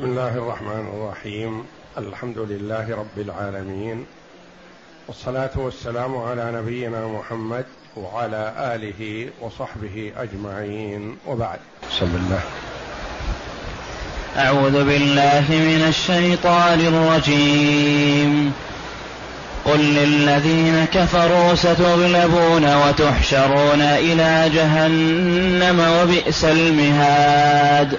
بسم الله الرحمن الرحيم. الحمد لله رب العالمين. والصلاة والسلام على نبينا محمد وعلى آله وصحبه أجمعين. وبعد. بسم الله. أعوذ بالله من الشيطان الرجيم. قل للذين كفروا ستغلبون وتحشرون إلى جهنم وبئس المهاد.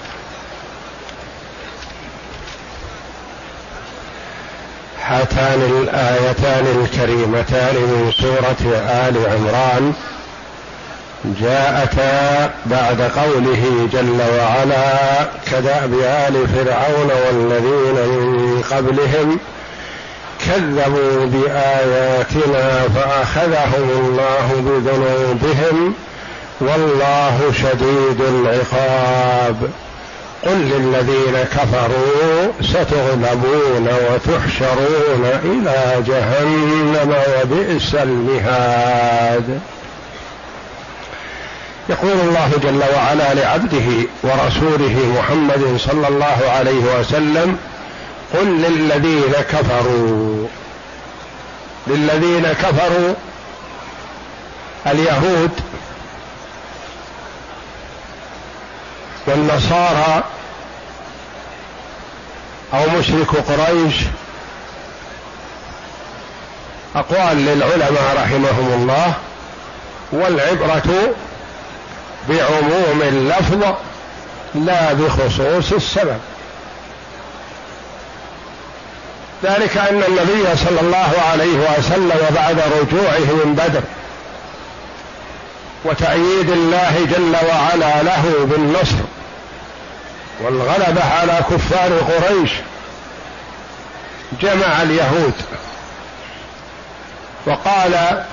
هاتان الآيتان الكريمتان من سورة آل عمران جاءتا بعد قوله جل وعلا كدأب آل فرعون والذين من قبلهم كذبوا بآياتنا فأخذهم الله بذنوبهم والله شديد العقاب. قل للذين كفروا ستغلبون وتحشرون إلى جهنم وبئس المهاد. يقول الله جل وعلا لعبده ورسوله محمد صلى الله عليه وسلم قل للذين كفروا. للذين كفروا اليهود والنصارى أو مشرك قريش أقوال للعلماء رحمهم الله والعبرة بعموم اللفظ لا بخصوص السبب. ذلك أن النبي صلى الله عليه وسلم بعد رجوعه من بدر وتأييد الله جل وعلا له بالنصر والغلبة على كفار قريش جمع اليهود وقال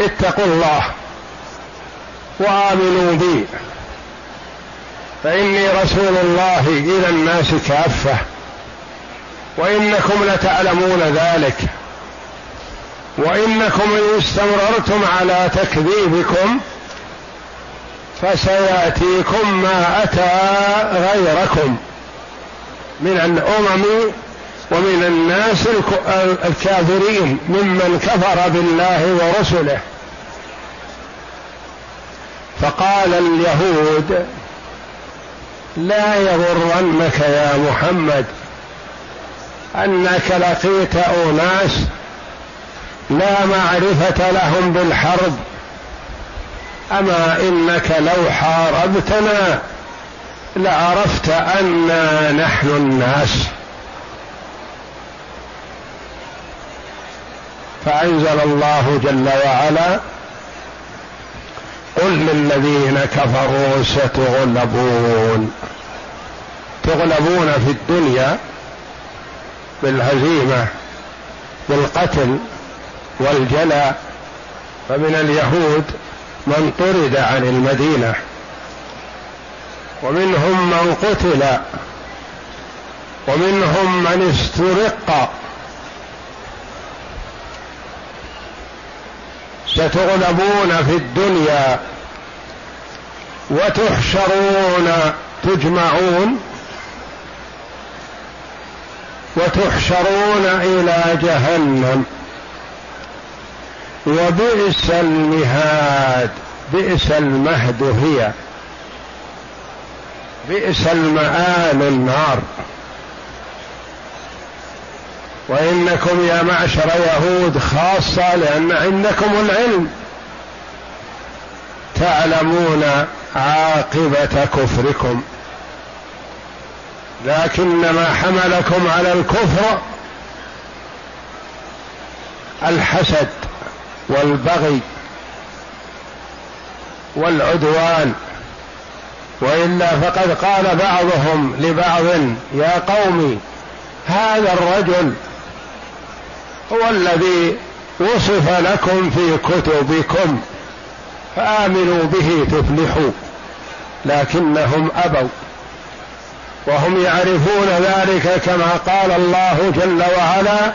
اتقوا الله وآمنوا بي فإني رسول الله إلى الناس كافة وإنكم لتعلمون ذلك وإنكم إن استمررتم على تكذيبكم فسيأتيكم ما أتى غيركم من الأمم ومن الناس الكافرين ممن كفر بالله ورسله. فقال اليهود لا يغرنك يا محمد أنك لقيت أناس لا معرفة لهم بالحرب. أما إنك لو حاربتنا لعرفت أنا نحن الناس. فأنزل الله جل وعلا قل للذين كفروا ستغلبون. تغلبون في الدنيا بالهزيمة بالقتل والجلى فمن اليهود من طرد عن المدينة ومنهم من قتل ومنهم من استرق. ستغلبون في الدنيا وتحشرون تجمعون وتحشرون إلى جهنم. وبئس المهاد بئس المهد هي. بئس المآل النار. وإنكم يا معشر يهود خاصة لأن عندكم العلم. تعلمون عاقبة كفركم. لكن ما حملكم على الكفر الحسد. والبغي والعدوان والا فقد قال بعضهم لبعض يا قوم هذا الرجل هو الذي وصف لكم في كتبكم فآمنوا به تفلحوا لكنهم أبوا. وهم يعرفون ذلك كما قال الله جل وعلا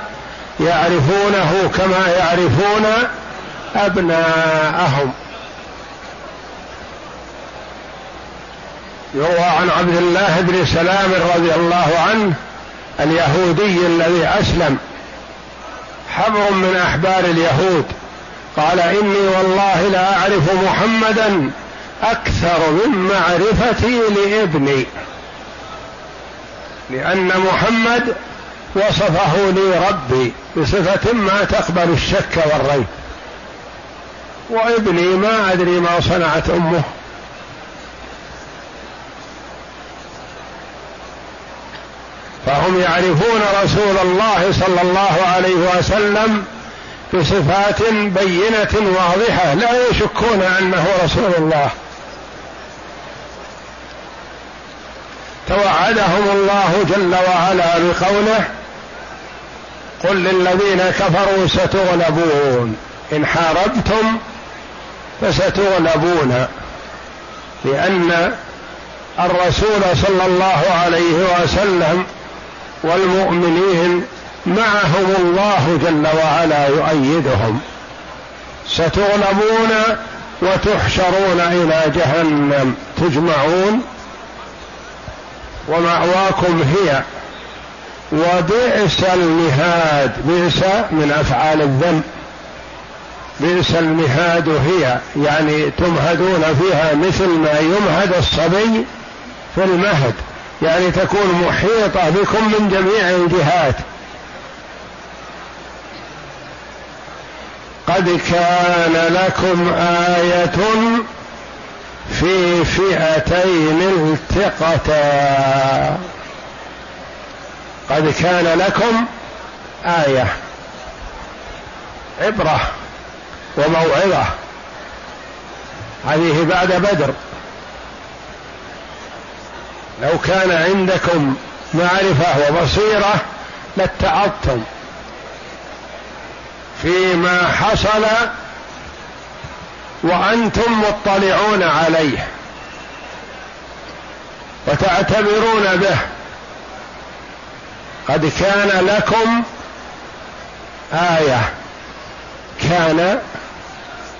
يعرفونه كما يعرفون أبناءهم. يروى عن عبد الله بن سلام رضي الله عنه اليهودي الذي أسلم. حبر من أحبار اليهود. قال إني والله لا أعرف محمدا أكثر من معرفتي لابني. لأن محمد وصفه لي ربي بصفة ما تقبل الشك والريب. وابني ما أدري ما صنعت أمه. فهم يعرفون رسول الله صلى الله عليه وسلم بصفات بينة واضحة لا يشكون أنه رسول الله. توعدهم الله جل وعلا بقوله قل للذين كفروا ستغلبون. إن حاربتم فستغلبون لأن الرسول صلى الله عليه وسلم والمؤمنين معهم الله جل وعلا يؤيدهم. ستغلبون وتحشرون إلى جهنم تجمعون. ومأواكم هي. وبئس المهاد بئس من أفعال الذنب. بئس المهاد هي يعني تمهدون فيها مثل ما يمهد الصبي في المهد يعني تكون محيطة بكم من جميع الجهات. قد كان لكم آية في فئتين التقتا. قد كان لكم آية عبرة. وموعظة. هذه بعد بدر. لو كان عندكم معرفة وبصيرة لاتعظتم. فيما حصل وأنتم مطلعون عليه. وتعتبرون به. قد كان لكم آية. كان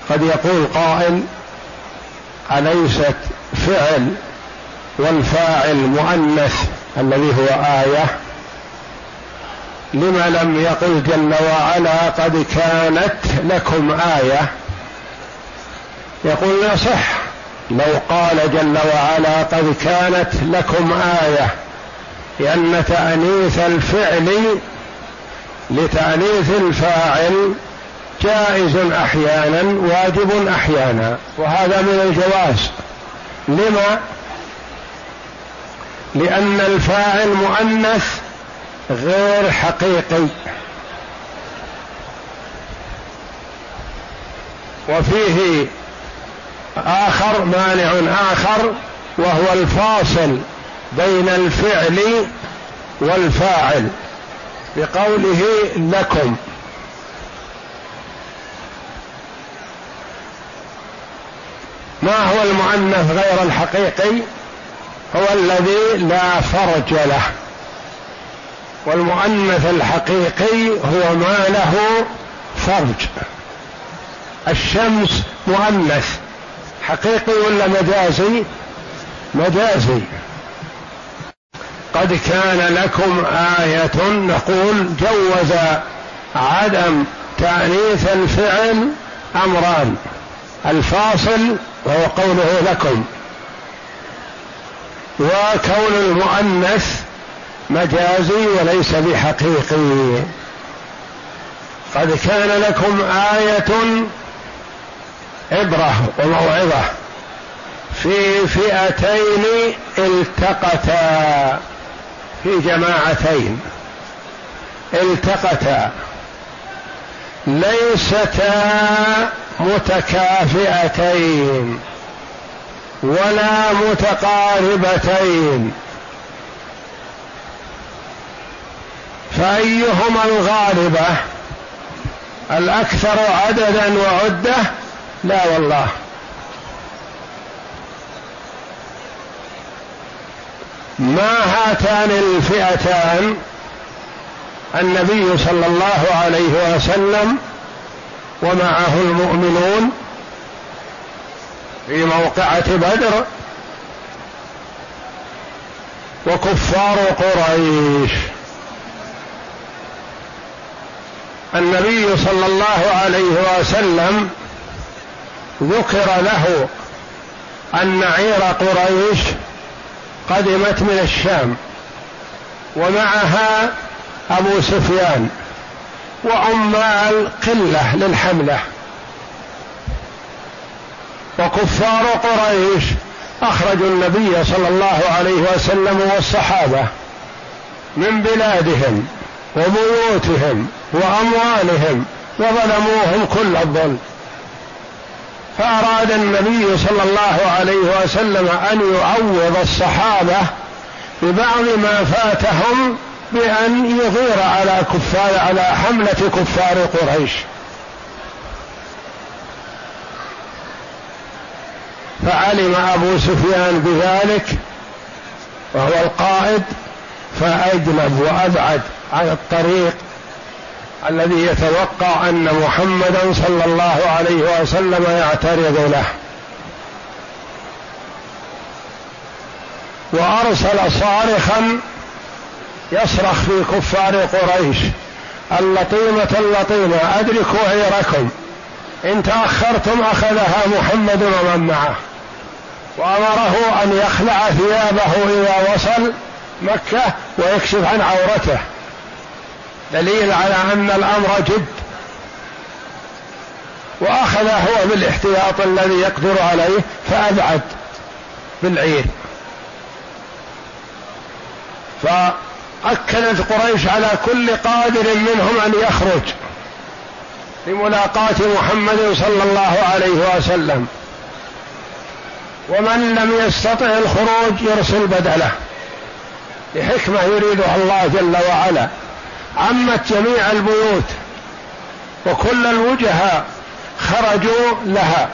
قد يقول قائل أليست فعل والفاعل مؤنث الذي هو آية؟ لما لم يقل جل وعلا قد كانت لكم آية؟ يقول يصح لو قال جل وعلا قد كانت لكم آية لأن تأنيث الفعل لتأنيث الفاعل جائز أحيانا واجب أحيانا وهذا من الجواز. لما؟ لأن الفاعل مؤنث غير حقيقي. وفيه آخر مانع آخر وهو الفاصل بين الفعل والفاعل بقوله لكم. ما هو المؤنث غير الحقيقي؟ هو الذي لا فرج له. والمؤنث الحقيقي هو ما له فرج. الشمس مؤنث. حقيقي ولا مجازي؟ مجازي. قد كان لكم آية نقول جوز عدم تأنيث الفعل أمران. الفاصل وهو قوله لكم. وكون المؤنث مجازي وليس بحقيقي. قد كان لكم آية عبرة وموعظة في فئتين التقتا في جماعتين. التقتا ليستا متكافئتين ولا متقاربتين. فأيهما الغالبة؟ الأكثر عددا وعدة؟ لا والله. ما هاتان الفئتان؟ النبي صلى الله عليه وسلم ومعه المؤمنون في موقعة بدر وكفار قريش. النبي صلى الله عليه وسلم ذكر له أن عير قريش قدمت من الشام ومعها أبو سفيان. وعمال قلة للحملة. وكفار قريش أخرجوا النبي صلى الله عليه وسلم والصحابة من بلادهم وبيوتهم وأموالهم وظلموهم كل الظلم. فأراد النبي صلى الله عليه وسلم أن يعوض الصحابة ببعض ما فاتهم بان يغير على كفار على حملة كفار قريش. فعلم أبو سفيان بذلك وهو القائد فأجلب وأبعد عن الطريق الذي يتوقع أن محمدا صلى الله عليه وسلم يعترض له. وأرسل صارخا يصرخ في كفار قريش اللطيمة اللطيمة أدركوا عيركم. إن تأخرتم أخذها محمد ومن معه. وأمره أن يخلع ثيابه إذا وصل مكة ويكشف عن عورته. دليل على أن الأمر جد. وأخذ هو بالاحتياط الذي يقدر عليه فأبعد بالعير. فاكدت قريش على كل قادر منهم أن يخرج لملاقاة محمد صلى الله عليه وسلم. ومن لم يستطع الخروج يرسل بدله لحكمه يريدها الله جل وعلا. عمت جميع البيوت وكل الوجهاء خرجوا لها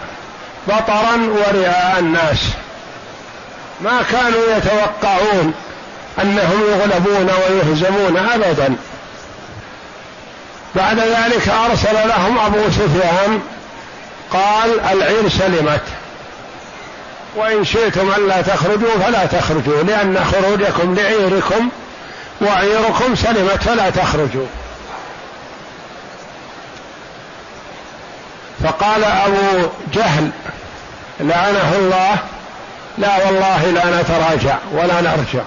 بطرا ورئاء الناس. ما كانوا يتوقعون أنهم يغلبون ويهزمون ابدا. بعد ذلك أرسل لهم أبو سفيان قال العير سلمت. وإن شئتم ألا تخرجوا فلا تخرجوا لأن خروجكم لعيركم وعيركم سلمت فلا تخرجوا. فقال أبو جهل لعنه الله. لا والله لا نتراجع ولا نرجع.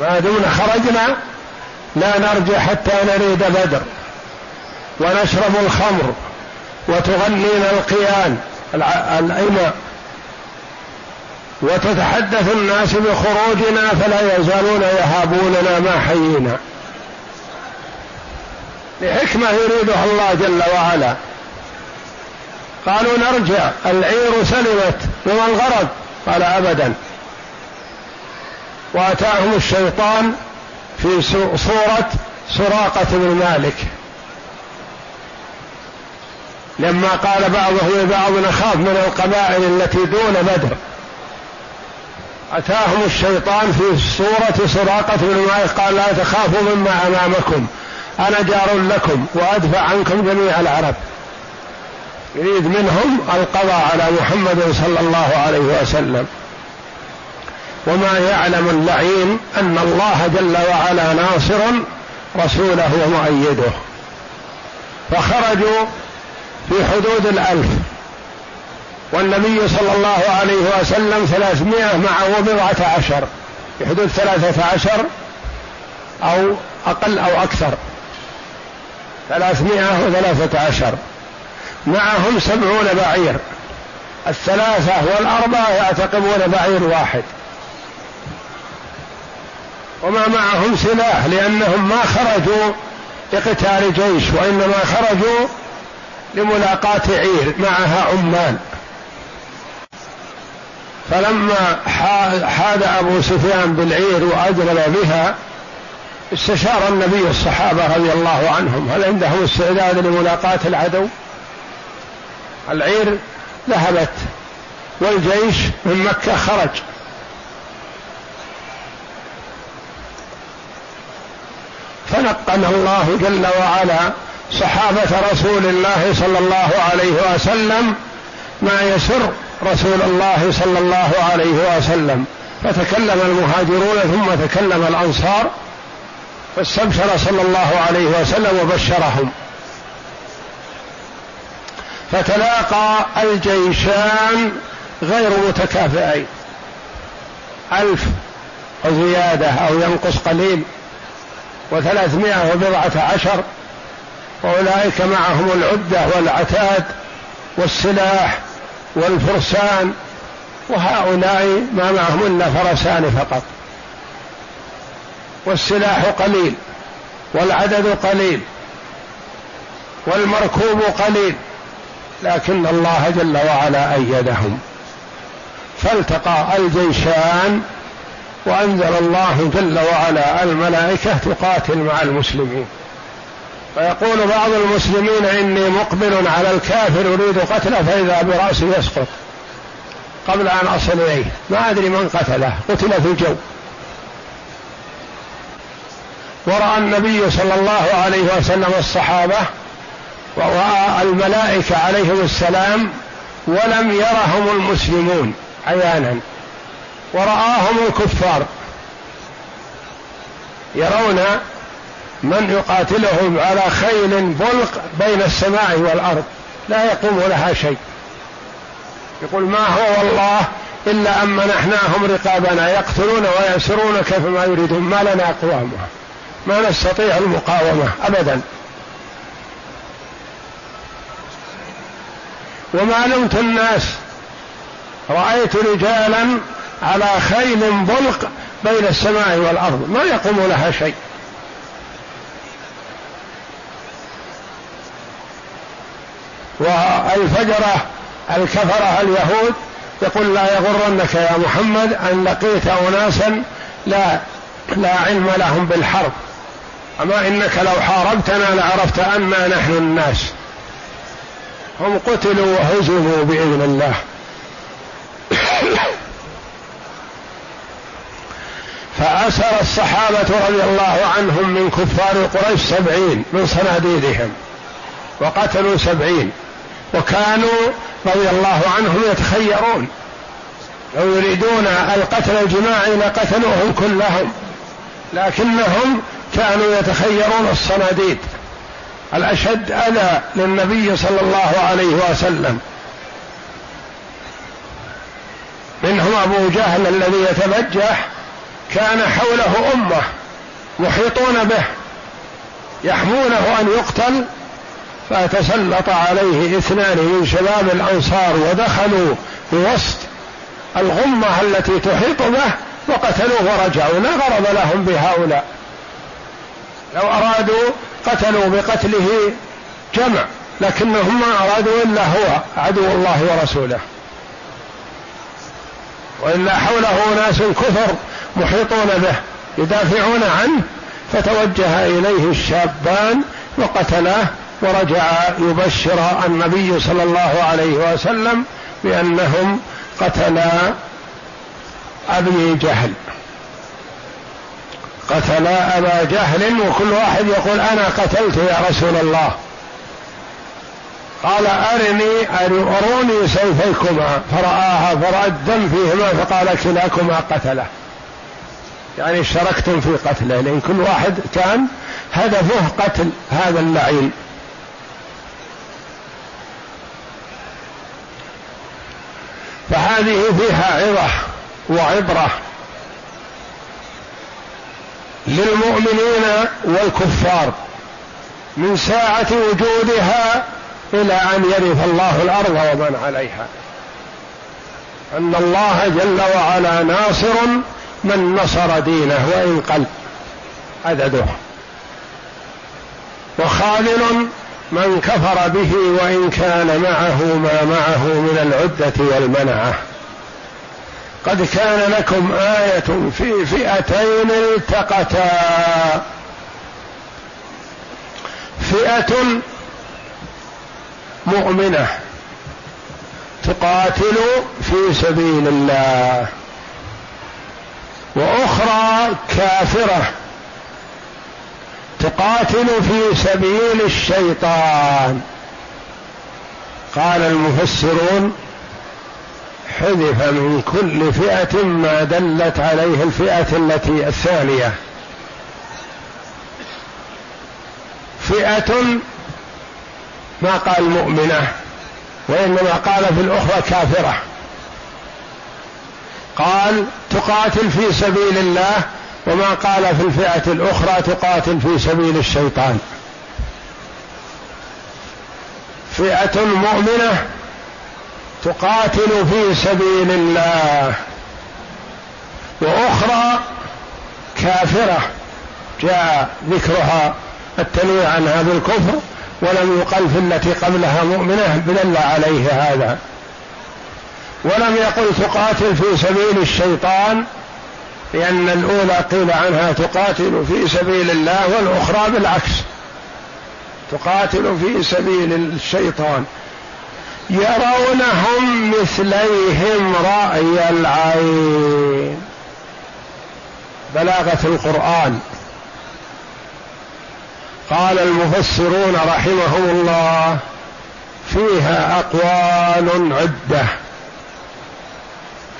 ما دمنا خرجنا لا نرجع حتى نريد بدر. ونشرب الخمر وتغنينا القيان. العمى وتتحدث الناس بخروجنا فلا يزالون يهابوننا ما حيينا. لحكمة يريدها الله جل وعلا. قالوا نرجع. العير سلمت وما الغرض قال أبدا. وأتاهم الشيطان في صورة سراقة بن مالك. لما قال بعضهم لبعض نخاف من القبائل التي دون بدر. أتاهم الشيطان في صورة سراقة بن مالك. قال لا تخافوا مما أمامكم. أنا جار لكم وأدفع عنكم جميع العرب. يريد منهم القضاء على محمد صلى الله عليه وسلم. وما يعلم اللعين أن الله جل وعلا ناصر رسوله ومؤيده. فخرجوا في حدود الألف. والنبي صلى الله عليه وسلم ثلاثمائة معه بضعة عشر. في حدود ثلاثة عشر أو أقل أو أكثر. ثلاثمائة وثلاثة عشر. معهم سبعون بعير. الثلاثة والأربعة يعتقبون بعير واحد. وما معهم سلاح لأنهم ما خرجوا لقتال جيش وإنما خرجوا لملاقاة عير معها عمال. فلما حاد أبو سفيان بالعير وأجرب بها استشار النبي الصحابة رضي الله عنهم هل عندهم استعداد لملاقاة العدو؟ العير ذهبت والجيش من مكة خرج. فنقنا الله جل وعلا صحابة رسول الله صلى الله عليه وسلم ما يسر رسول الله صلى الله عليه وسلم. فتكلم المهاجرون ثم تكلم الأنصار فاستبشر صلى الله عليه وسلم وبشرهم. فتلاقى الجيشان غير متكافئين. ألف وزيادة أو ينقص قليل. وثلاثمائة وبضعة عشر وأولئك معهم العدة والعتاد والسلاح والفرسان وهؤلاء ما معهم إلا فرسان فقط. والسلاح قليل والعدد قليل والمركوب قليل لكن الله جل وعلا أيدهم. فالتقى الجيشان وأنزل الله جل وعلا الملائكة تقاتل مع المسلمين. فيقول بعض المسلمين إني مقبل على الكافر أريد قتله فإذا برأسي يسقط. قبل أن أصل إليه. ما أدري من قتله. قتل في الجو. ورأى النبي صلى الله عليه وسلم الصحابة ورأى الملائكة عليهم السلام ولم يرهم المسلمون عيانا. ورآهم الكفار. يرون من يقاتلهم على خيل بلق بين السماء والأرض. لا يقوم لها شيء. يقول ما هو والله إلا أن منحناهم رقابنا يقتلون ويأسرون كيفما يريدون. ما لنا أقوامها. ما نستطيع المقاومة ابدا. وما لمت الناس. رأيت رجالا على خيل بلق بين السماء والأرض. ما يقوم لها شيء. والفجرة الكفرة اليهود يقول لا يغرنك يا محمد أن لقيت أناسا لا لا علم لهم بالحرب. أما إنك لو حاربتنا لعرفت أنا نحن الناس. هم قتلوا وهزموا بإذن الله. فأسر الصحابة رضي الله عنهم من كفار قريش سبعين من صناديدهم وقتلوا سبعين وكانوا رضي الله عنهم يتخيرون لو يريدون القتل الجماعي لقتلوهم كلهم لكنهم كانوا يتخيرون الصناديد. الأشد أذى للنبي صلى الله عليه وسلم. منهم أبو جهل الذي يتبجح كان حوله أمة محيطون به يحمونه أن يقتل فتسلط عليه اثنان من شباب الأنصار ودخلوا بوسط الغمة التي تحيط به وقتلوه ورجعوا لا غرض لهم بهؤلاء. لو أرادوا قتلوا بقتله جمع لكنهم ما أرادوا إلا هو عدو الله ورسوله. وإلا حوله ناس كفر محيطون به يدافعون عنه فتوجه إليه الشابان وقتلاه ورجع يبشر النبي صلى الله عليه وسلم بأنهم قتلا أبي جهل. قتلا أبا جهل وكل واحد يقول أنا قتلت يا رسول الله. قال أرني أروني سيفيكما. فرآها فرأى الدم فيهما فقال كلاكما قتله. يعني اشتركتم في قتله لأن كل واحد كان هدفه قتل هذا اللعين فهذه فيها عظة وعبرة للمؤمنين والكفار من ساعة وجودها إلى أن يرث الله الأرض ومن عليها. أن الله جل وعلا ناصر من نصر دينه وإن قل. عدده وخاذل من كفر به وإن كان معه ما معه من العدة والمنعة. قد كان لكم آية في فئتين التقتا. فئة مؤمنة تقاتل في سبيل الله وأخرى كافرة تقاتل في سبيل الشيطان. قال المفسرون حذف من كل فئة ما دلت عليه الفئة التي الثانية. فئة ما قال مؤمنة وإنما قال في الأخرى كافرة. قال تقاتل في سبيل الله وما قال في الفئة الأخرى تقاتل في سبيل الشيطان. فئة مؤمنة تقاتل في سبيل الله وأخرى كافرة. جاء ذكرها التنويع عنها بالكفر ولم يقل في التي قبلها مؤمنة دل عليه هذا. ولم يقل تقاتل في سبيل الشيطان لأن الأولى قيل عنها تقاتل في سبيل الله والأخرى بالعكس. تقاتل في سبيل الشيطان. يرونهم مثليهم رأي العين. بلاغة القرآن. قال المفسرون رحمهم الله فيها أقوال عدة.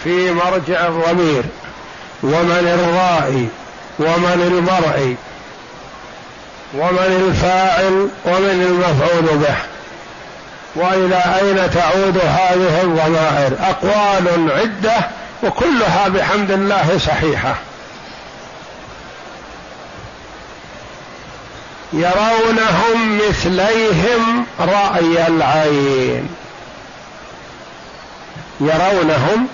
في مرجع الضمير ومن الرائي ومن المرئي ومن الفاعل ومن المفعول به. وإلى أين تعود هذه الضمائر؟ أقوال عدة وكلها بحمد الله صحيحة. يرونهم مثليهم رأي العين. يرونهم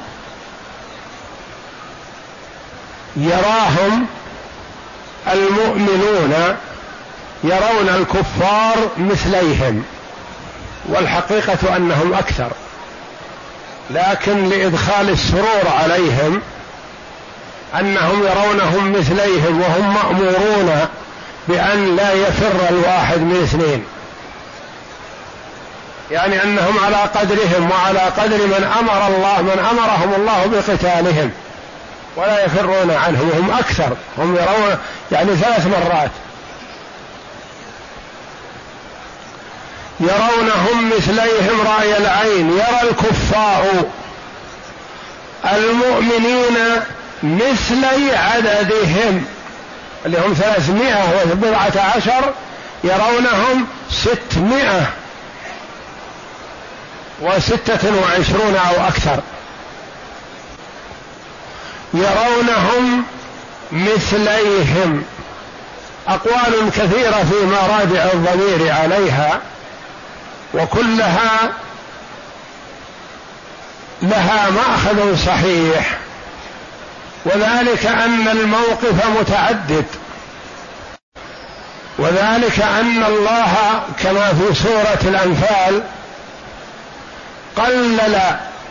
يراهم المؤمنون يرون الكفار مثليهم والحقيقة أنهم أكثر. لكن لإدخال السرور عليهم أنهم يرونهم مثليهم وهم مأمورون بأن لا يفر الواحد من اثنين. يعني أنهم على قدرهم وعلى قدر من أمر الله من أمرهم الله بقتالهم. ولا يفرون عنه وهم أكثر. هم يرون يعني ثلاث مرات. يرونهم مثليهم رأي العين. يرى الكفار المؤمنين مثلي عددهم. اللي هم ثلاثمائة وبضعة عشر يرونهم ستمائة وستة وعشرون أو أكثر. يرونهم مثليهم. أقوال كثيرة في مراجع الضمير عليها وكلها لها مأخذ صحيح. وذلك أن الموقف متعدد. وذلك أن الله كما في سورة الأنفال قلل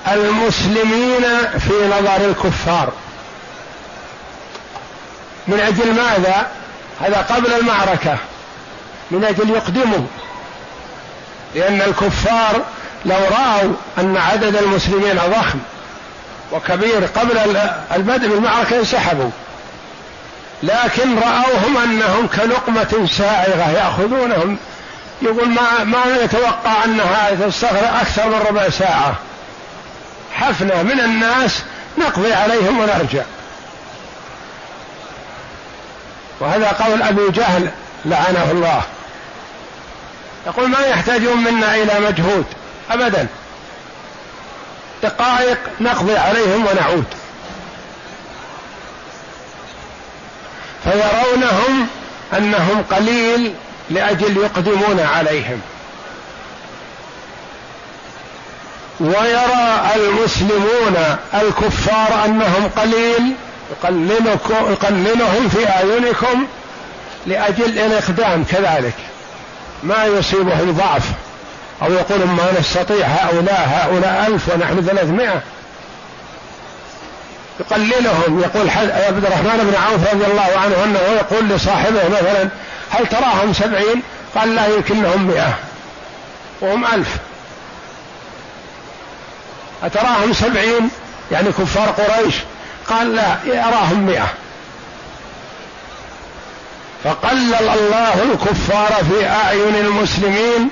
المسلمين في نظر الكفار. من أجل ماذا؟ هذا قبل المعركة. من أجل يقدموا. لأن الكفار لو رأوا أن عدد المسلمين ضخم وكبير قبل البدء بالمعركة انسحبوا. لكن رأوهم أنهم كلقمة سائغة يأخذونهم. يقول ما ما نتوقع أنها تستغرق أكثر من ربع ساعة. حفنة من الناس نقضي عليهم ونرجع. وهذا قول أبي جهل لعنه الله. يقول ما يحتاجون منا إلى مجهود؟ أبدا. دقائق نقضي عليهم ونعود. فيرونهم أنهم قليل لأجل يقدمون عليهم. ويرى المسلمون الكفار أنهم قليل يقللهم في أعينكم لأجل الإقدام كذلك. ما يصيبهم ضعف. أو يقول ما نستطيع هؤلاء هؤلاء ألف ونحن ثلاثمائة. يقللهم يقول عبد الرحمن بن عوف رضي الله عنه أنه يقول لصاحبه مثلا هل تراهم سبعين؟ قال لا يمكنهم مئة. وهم ألف. أتراهم سبعين؟ يعني كفار قريش. قال لا يراهم مئة. فقلل الله الكفار في أعين المسلمين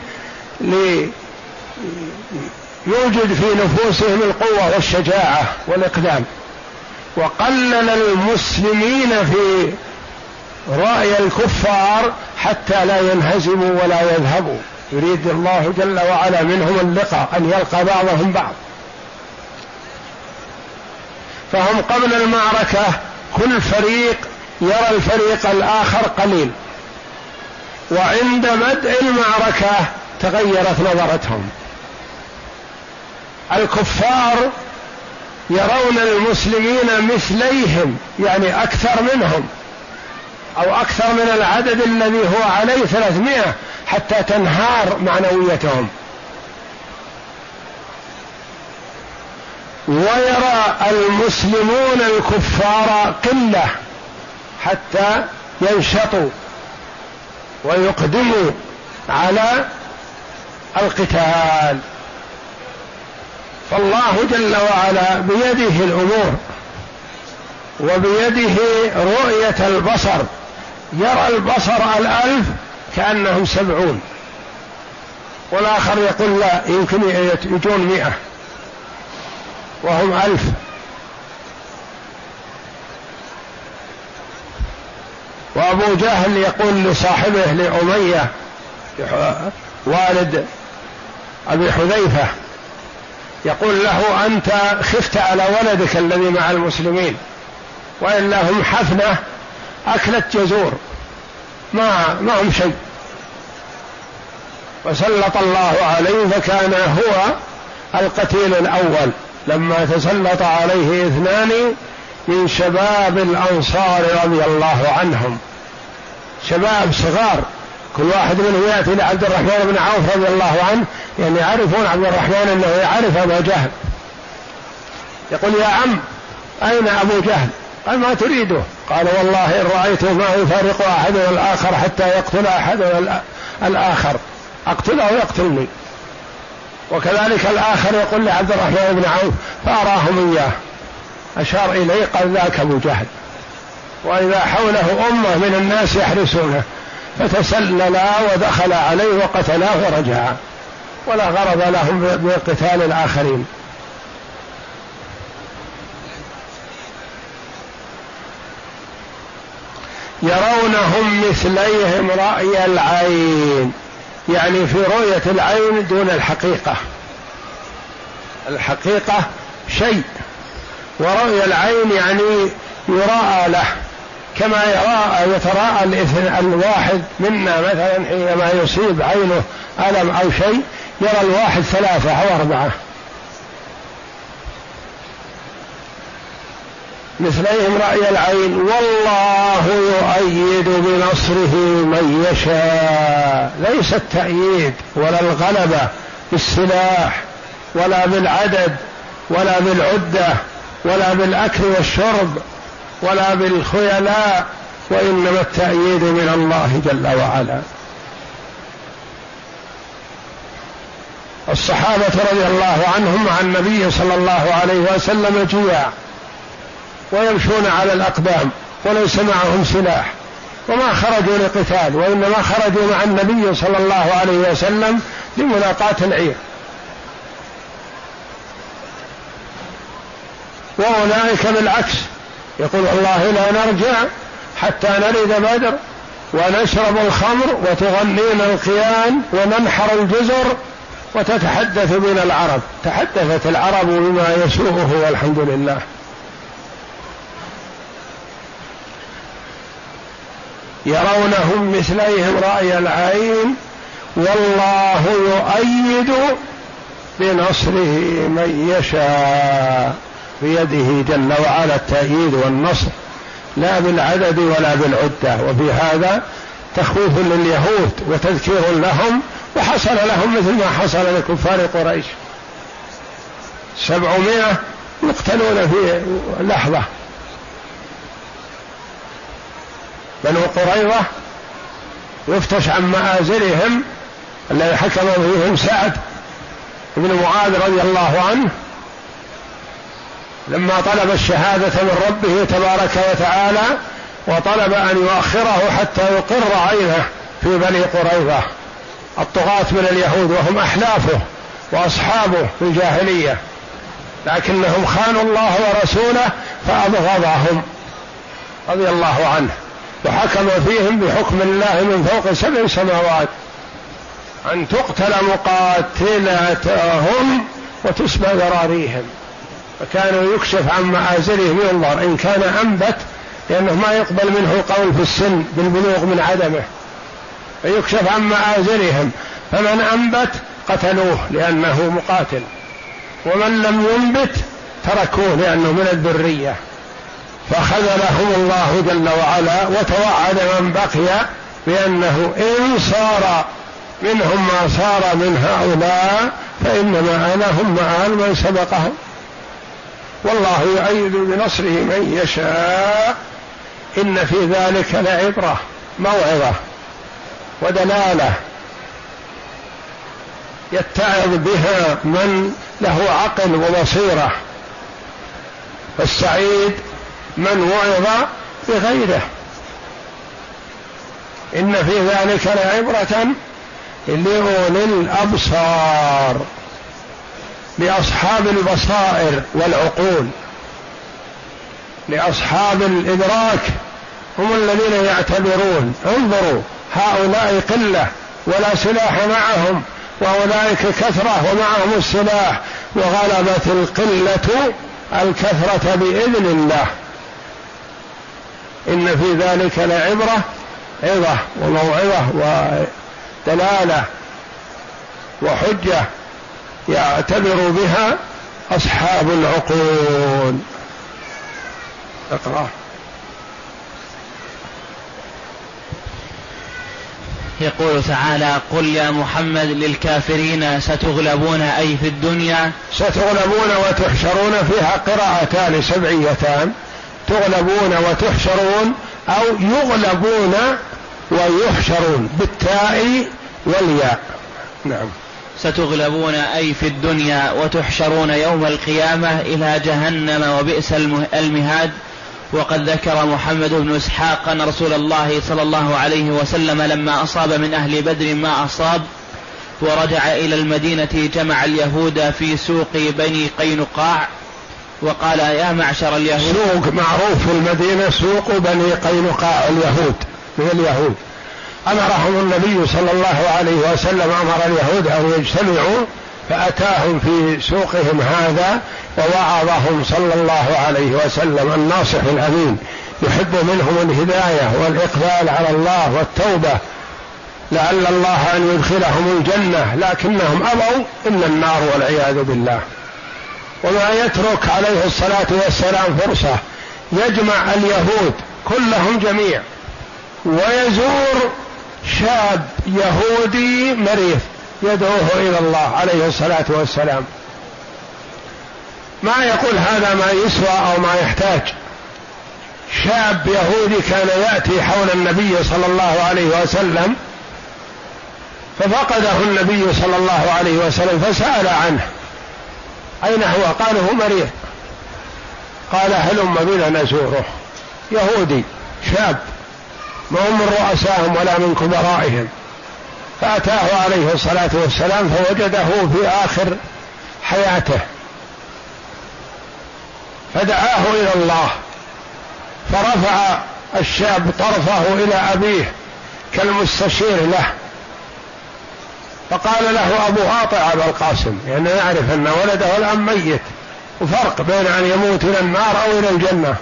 ليوجد في نفوسهم القوة والشجاعة والإقدام. وقلل المسلمين في رأي الكفار حتى لا ينهزموا ولا يذهبوا. يريد الله جل وعلا منهم اللقاء أن يلقى بعضهم بعض. فهم قبل المعركة كل فريق يرى الفريق الآخر قليل. وعند بدء المعركة تغيرت نظرتهم. الكفار يرون المسلمين مثليهم يعني أكثر منهم أو أكثر من العدد الذي هو عليه ثلاثمائة حتى تنهار معنويتهم. ويرى المسلمون الكفار قلة حتى ينشطوا ويقدموا على القتال. فالله جل وعلا بيده الأمور وبيده رؤية البصر. يرى البصر الألف كأنهم سبعون. والآخر يقول لا يمكن يجون مئة. وهم ألف. وأبو جهل يقول لصاحبه لأمية والد أبي حذيفة يقول له أنت خفت على ولدك الذي مع المسلمين وإلا هم حفنة أكلت جزور ما ما هم شيء. وسلط الله عليه فكان هو القتيل الأول. لما تسلط عليه اثنان من شباب الأنصار رضي الله عنهم. شباب صغار. كل واحد منهم يأتي لعبد الرحمن بن عوف رضي الله عنه يعني يعرفون عبد الرحمن إنه يعرف ابا جهل. يقول يا عم أين أبو جهل؟ قال ما تريده. قال والله إن رأيته ما يفارق احدنا الآخر حتى يقتل احدنا الآخر. أقتله ويقتلني وكذلك الآخر يقول لعبد الرحمن بن عوف فأراهم إياه. أشار إليه قال ذاك أبو جهل. وإذا حوله أمة من الناس يحرسونه. فتسللا ودخل عليه وقتلاه ورجعا ولا غرض لهم بقتال الآخرين. يرونهم مثليهم رأي العين. يعني في رؤية العين دون الحقيقة. الحقيقة شيء. ورؤيا العين يعني يراءى له. كما يراءى يتراءى الواحد منا مثلا حينما يصيب عينه ألم أو شيء يرى الواحد ثلاثة أو أربعة. مثليهم رأي العين والله يؤيد بنصره من يشاء. ليس التأييد ولا الغلبة بالسلاح ولا بالعدد ولا بالعدة ولا بالأكل والشرب ولا بالخيلاء وإنما التأييد من الله جل وعلا. الصحابة رضي الله عنهم مع النبي صلى الله عليه وسلم جياع ويمشون على الأقدام وليس معهم سلاح وما خرجوا لقتال وإنما خرجوا مع النبي صلى الله عليه وسلم لملاقاة العير. وأولئك بالعكس يقول والله لا نرجع حتى نرد بدر ونشرب الخمر وتغنينا القيان وننحر الجزر وتتحدث بنا العرب. تحدثت العرب بما يسوءه والحمد لله. يرونهم مثليهم رأي العين والله يؤيد بنصره من يشاء. بيده جل وعلا التأييد والنصر لا بالعدد ولا بالعدة. وفي هذا تخويف لليهود وتذكير لهم وحصل لهم مثل ما حصل لكفار قريش. سبعمائة يقتلون في لحظة. بنو قريظة يفتش عن مآزرهم الذي حكم فيهم سعد بن معاذ رضي الله عنه لما طلب الشهادة من ربه تبارك وتعالى وطلب أن يؤخره حتى يقر عينه في بني قريظة. الطغاة من اليهود وهم أحلافه وأصحابه في الجاهلية. لكنهم خانوا الله ورسوله فأبغضهم رضي الله عنه. وحكم فيهم بحكم الله من فوق سبع سماوات. أن تقتل مقاتلتهم وتسبى ذراريهم. فكانوا يكشف عن مآزرهم ينظر إن كان أنبت لأنه ما يقبل منه القول في السن بالبلوغ من عدمه. فيكشف عن مآزرهم. فمن أنبت قتلوه لأنه مقاتل. ومن لم ينبت تركوه لأنه من الذرية. فخذلهم الله جل وعلا وتوعد من بقي بأنه إن صار منهم ما صار من هؤلاء فإنما أنا هم مع من سبقهم. والله يؤيد بنصره من يشاء. إن في ذلك لعبرة موعظة ودلالة يتعظ بها من له عقل وبصيرة فالسعيد من وعظ بغيره. إن في ذلك لعبرة لأولي الأبصار. لأصحاب البصائر والعقول. لأصحاب الإدراك هم الذين يعتبرون. انظروا هؤلاء قلة ولا سلاح معهم وأولئك كثرة ومعهم السلاح. وغلبت القلة الكثرة بإذن الله. إن في ذلك لعبرة عظة وموعظة ودلالة وحجة. يعتبر بها أصحاب العقول. اقرأ. يقول تعالى قل يا محمد للكافرين ستغلبون أي في الدنيا؟ ستغلبون وتحشرون فيها قراءتان سبعيتان. تغلبون وتحشرون أو يغلبون ويحشرون بالتاء والياء. نعم. ستغلبون أي في الدنيا وتحشرون يوم القيامة إلى جهنم وبئس المهاد. وقد ذكر محمد بن إسحاق أن رسول الله صلى الله عليه وسلم لما أصاب من أهل بدر ما أصاب ورجع إلى المدينة جمع اليهود في سوق بني قينقاع وقال يا معشر اليهود سوق معروف في المدينة سوق بني قينقاع اليهود من اليهود. أمرهم النبي صلى الله عليه وسلم أمر اليهود أن يجتمعوا فأتاهم في سوقهم هذا ووعظهم صلى الله عليه وسلم الناصح الأمين. يحب منهم الهداية والإقبال على الله والتوبة. لعل الله أن يدخلهم الجنة لكنهم أبوا الا النار والعياذ بالله. وما يترك عليه الصلاة والسلام فرصة. يجمع اليهود كلهم جميع. ويزور شاب يهودي مريض يدعوه إلى الله عليه الصلاة والسلام. ما يقول هذا ما يسوى أو ما يحتاج. شاب يهودي كان يأتي حول النبي صلى الله عليه وسلم ففقده النبي صلى الله عليه وسلم فسأل عنه. أين هو؟ قال هو مريض. قال هلم بنا نزوره؟ يهودي شاب. ما هم من رؤسائهم ولا من كبرائهم. فأتاه عليه الصلاة والسلام فوجده في آخر حياته. فدعاه إلى الله. فرفع الشاب طرفه إلى أبيه كالمستشير له. فقال له أبو أطع أبا القاسم لأنه يعني يعرف أن ولده الآن ميت وفرق بين أن يموت إلى النار أو إلى الجنة.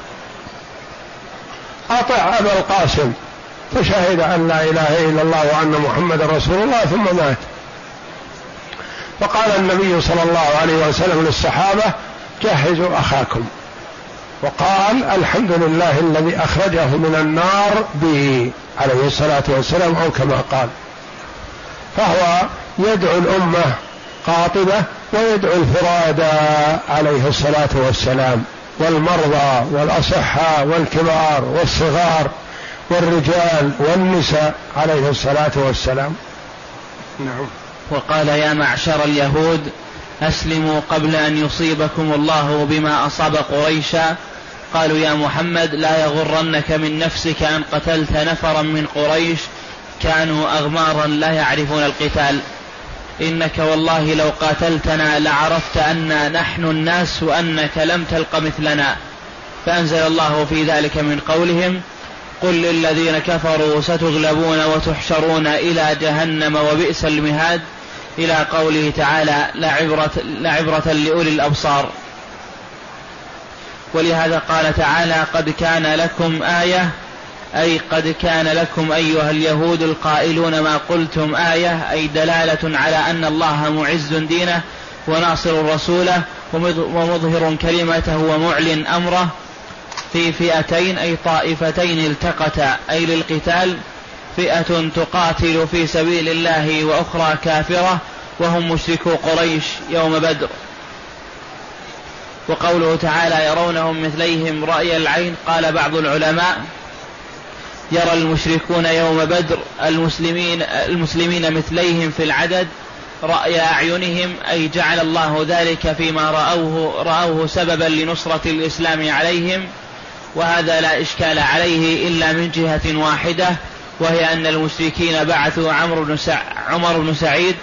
أطع أبا القاسم فشهد أن لا إله إلا الله وأن محمد رسول الله ثم مات. فقال النبي صلى الله عليه وسلم للصحابة جهزوا أخاكم. وقال الحمد لله الذي أخرجه من النار به عليه الصلاة والسلام أو كما قال. فهو يدعو الأمة قاطبة ويدعو الفرادى عليه الصلاة والسلام والمرضى والأصحاء والكبار والصغار. والرجال والنساء عليه الصلاة والسلام. نعم. وقال يا معشر اليهود أسلموا قبل أن يصيبكم الله بما أصاب قريشا. قالوا يا محمد لا يغرنك من نفسك أن قتلت نفرا من قريش. كانوا أغمارا لا يعرفون القتال. إنك والله لو قاتلتنا لعرفت أن نحن الناس وأنك لم تلق مثلنا. فأنزل الله في ذلك من قولهم قل للذين كفروا ستغلبون وتحشرون إلى جهنم وبئس المهاد. إلى قوله تعالى لعبرة, لعبرة لأولي الأبصار. ولهذا قال تعالى قد كان لكم آية أي قد كان لكم أيها اليهود القائلون ما قلتم آية أي دلالة على أن الله معز دينه وناصر رسوله ومظهر كلمته ومعلن أمره. في فئتين أي طائفتين التقتا أي للقتال فئة تقاتل في سبيل الله وأخرى كافرة وهم مشركو قريش يوم بدر. وقوله تعالى يرونهم مثليهم رأي العين قال بعض العلماء يرى المشركون يوم بدر المسلمين المسلمين مثليهم في العدد رأي أعينهم أي جعل الله ذلك فيما رأوه رأوه سببا لنصرة الإسلام عليهم. وهذا لا إشكال عليه إلا من جهة واحدة وهي أن المشركين بعثوا عمرو بن سع... عمر بن سعيد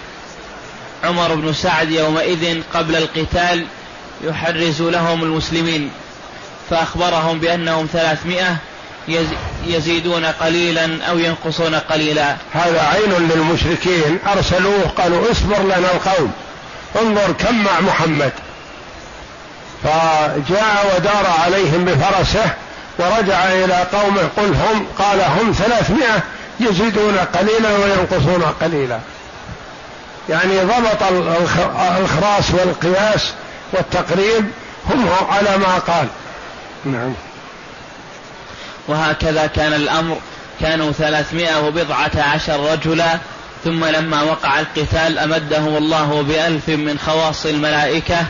عمر بن سعد يومئذ قبل القتال يحرز لهم المسلمين فأخبرهم بأنهم ثلاثمائة يزيدون قليلا أو ينقصون قليلا. هذا عين للمشركين أرسلوه قالوا اصبر لنا القوم انظر كم مع محمد. فجاء ودار عليهم بفرسه ورجع إلى قومه قل هم قال هم ثلاثمائة يزيدون قليلا وينقصون قليلا. يعني ضبط الخراس والقياس والتقريب هم على ما قال. نعم. وهكذا كان الأمر كانوا ثلاثمائة وبضعة عشر رجلا ثم لما وقع القتال أمدهم الله بألف من خواص الملائكة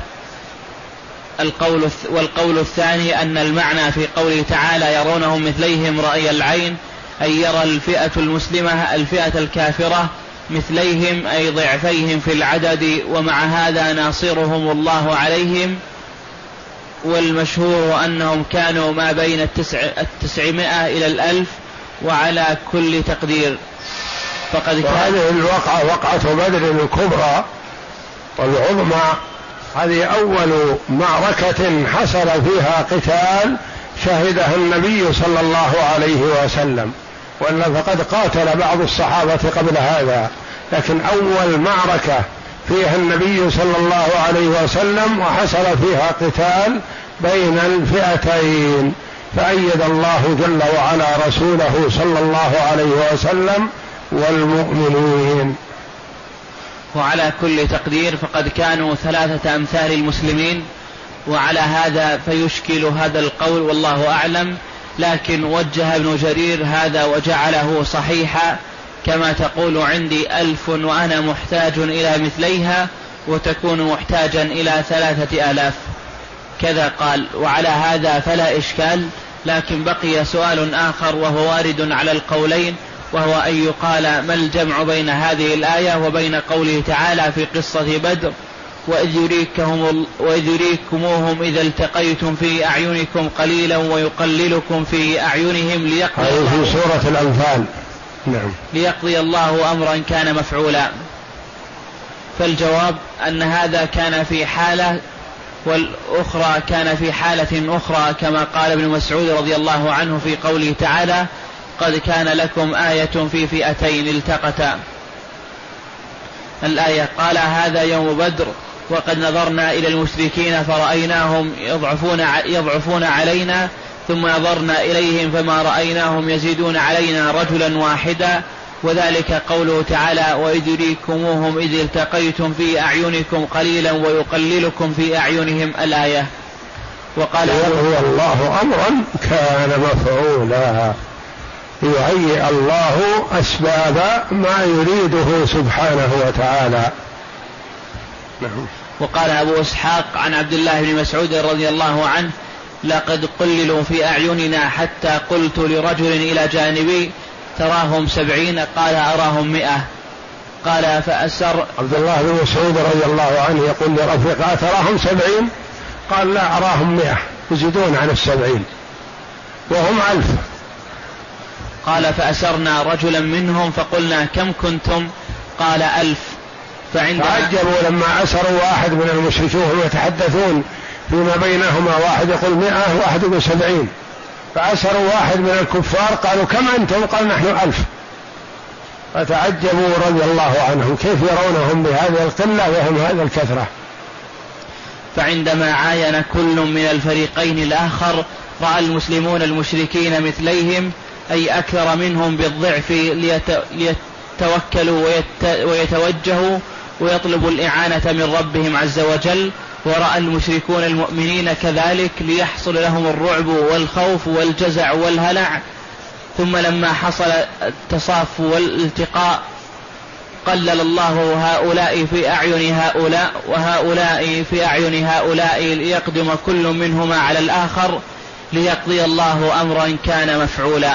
القول والقول الثاني أن المعنى في قوله تعالى يرونهم مثليهم رأي العين أي يرى الفئة المسلمة الفئة الكافرة مثليهم أي ضعفيهم في العدد ومع هذا ناصرهم الله عليهم. والمشهور أنهم كانوا ما بين التسع التسعمائة إلى الألف وعلى كل تقدير. فقد كان هذه وقعة بدر الكبرى والعظمى هذه أول معركة حصل فيها قتال شهدها النبي صلى الله عليه وسلم وإلا فقد قاتل بعض الصحابة قبل هذا. لكن أول معركة فيها النبي صلى الله عليه وسلم وحصل فيها قتال بين الفئتين. فأيد الله جل وعلا رسوله صلى الله عليه وسلم والمؤمنين. وعلى كل تقدير فقد كانوا ثلاثة أمثال المسلمين وعلى هذا فيشكل هذا القول والله أعلم. لكن وجه ابن جرير هذا وجعله صحيحا كما تقول عندي ألف وأنا محتاج إلى مثليها وتكون محتاجا إلى ثلاثة آلاف. كذا قال وعلى هذا فلا إشكال لكن بقي سؤال آخر وهو وارد على القولين. وهو أن يقال ما الجمع بين هذه الآية وبين قوله تعالى في قصة بدر وإذ يريكهم وإذ يريكموهم إذا التقيتم في أعينكم قليلا ويقللكم في أعينهم ليقضي هذه في سورة الأنفال. نعم. ليقضي الله أمرا كان مفعولا. فالجواب أن هذا كان في حالة والأخرى كان في حالة أخرى كما قال ابن مسعود رضي الله عنه في قوله تعالى قد كان لكم آية في فئتين التقتا. الآية قال هذا يوم بدر وقد نظرنا إلى المشركين فرأيناهم يضعفون يضعفون علينا ثم نظرنا إليهم فما رأيناهم يزيدون علينا رجلا واحدا. وذلك قوله تعالى وإذ يريكموهم إذ التقيتم في أعينكم قليلا ويقللكم في أعينهم الآية. وقال هو الله أمرا كان مفعولا. يهيئ الله أسباب ما يريده سبحانه وتعالى. نعم. وقال أبو إسحاق عن عبد الله بن مسعود رضي الله عنه لقد قللوا في أعيننا حتى قلت لرجل إلى جانبي تراهم سبعين قال أراهم مئة. قال فأسر عبد الله بن مسعود رضي الله عنه يقول لرفيقه تراهم سبعين؟ قال لا أراهم مئة يزيدون عن السبعين. وهم ألف. قال فأسرنا رجلا منهم فقلنا كم كنتم؟ قال ألف. فعندما تعجبوا لما أسروا واحد من المشركين وهم يتحدثون فيما بينهما واحد يقول مئة واحد يقول سبعين. فأسروا واحد من الكفار قالوا كم أنتم؟ قال نحن ألف. فتعجبوا رضي الله عنهم. كيف يرونهم بهذه القلة وهم هذه الكثرة؟ فعندما عاين كل من الفريقين الآخر رأى المسلمون المشركين مثليهم أي أكثر منهم بالضعف ليتوكلوا ويتوجهوا ويطلبوا الإعانة من ربهم عز وجل. ورأى المشركون المؤمنين كذلك ليحصل لهم الرعب والخوف والجزع والهلع. ثم لما حصل التصاف والالتقاء قلل الله هؤلاء في أعين هؤلاء وهؤلاء في أعين هؤلاء ليقدم كل منهما على الآخر ليقضي الله أمرا كان مفعولا.